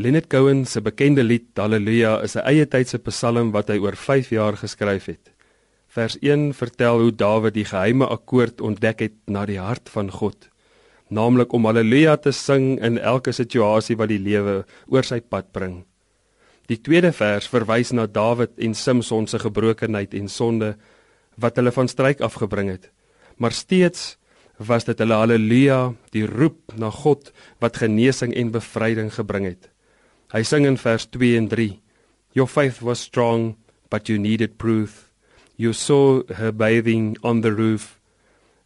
Leonard Cohen se bekende lied Halleluja is 'n eie tydse psalm wat hy oor 5 jaar geskryf het. Vers 1 vertel hoe Dawid die geheime akkoord ontdek het na die hart van God, naamlik om Halleluja te sing in elke situasie wat die lewe oor sy pad bring. Die tweede vers verwys na Dawid en Samson se gebrokenheid en sonde wat hulle van stryk afgebring het. Maar steeds was dit hulle haleluja, die roep na God wat genesing en bevryding gebring het. Hy sing in vers 2 en 3: Your faith was strong, but you needed proof. You saw her bathing on the roof.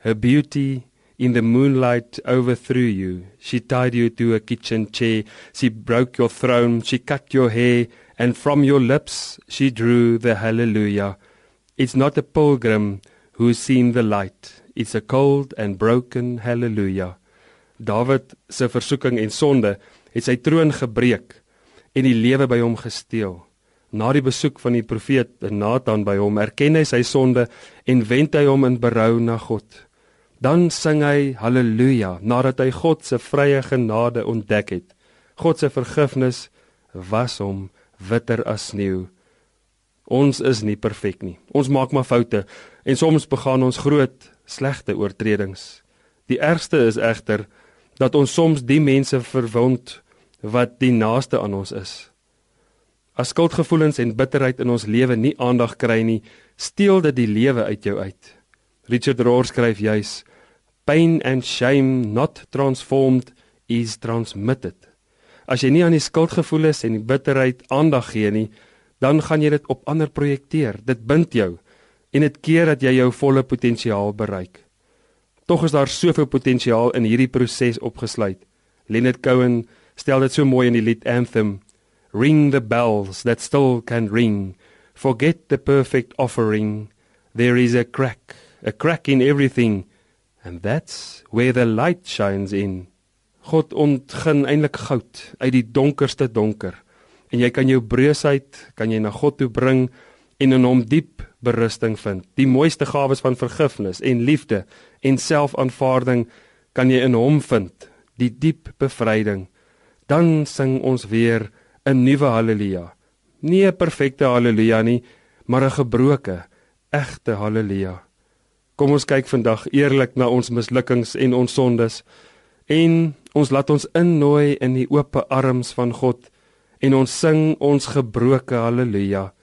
Her beauty in the moonlight overthrew you. She tied you to a kitchen chair. She broke your throne. She cut your hair. And from your lips she drew the hallelujah. It's not a pilgrim who's seen the light. It's a cold and broken hallelujah. David se versoeking en sonde het sy troon gebreek en die lewe by hom gesteel. Na die besoek van die profeet Nathan by hom, erken hy sy sonde en wend hy hom in berou na God. Dan sing hy haleluja nadat hy God se vrye genade ontdek het. God se vergifnis was hom witter as sneeu. Ons is nie perfek nie. Ons maak maar foute en soms begaan ons groot slegte oortredings. Die ergste is egter dat ons soms die mense verwond wat die naaste aan ons is. As skuldgevoelens en bitterheid in ons lewe nie aandag kry nie, steel dit die lewe uit jou uit. Richard Rohr skryf juis pain and shame not transformed is transmitted. As jy nie aan die skuldgevoelens en die bitterheid aandag gee nie, dan gaan jy dit op ander projekteer. Dit bind jou en dit keer dat jy jou volle potensiaal bereik. Tog is daar soveel potensiaal in hierdie proses opgesluit. Leonard Cohen stel dit so mooi in die lied Anthem: Ring the bells that still can ring. Forget the perfect offering. There is a crack, a crack in everything. And that's where the light shines in. God ontgin eintlik goud uit die donkerste donker. En jy kan jou breusheid kan jy na God toe bring en in hom diep berusting vind. Die mooiste gawes van vergifnis en liefde en selfaanvaarding kan jy in hom vind, die diep bevryding. Dan sing ons weer 'n nuwe haleluja. Nie 'n perfekte haleluja nie, maar 'n gebroke, egte haleluja. Kom ons kyk vandag eerlik na ons mislukkings en ons sondes en ons laat ons innooi in die oop arms van God en ons sing ons gebroke haleluja.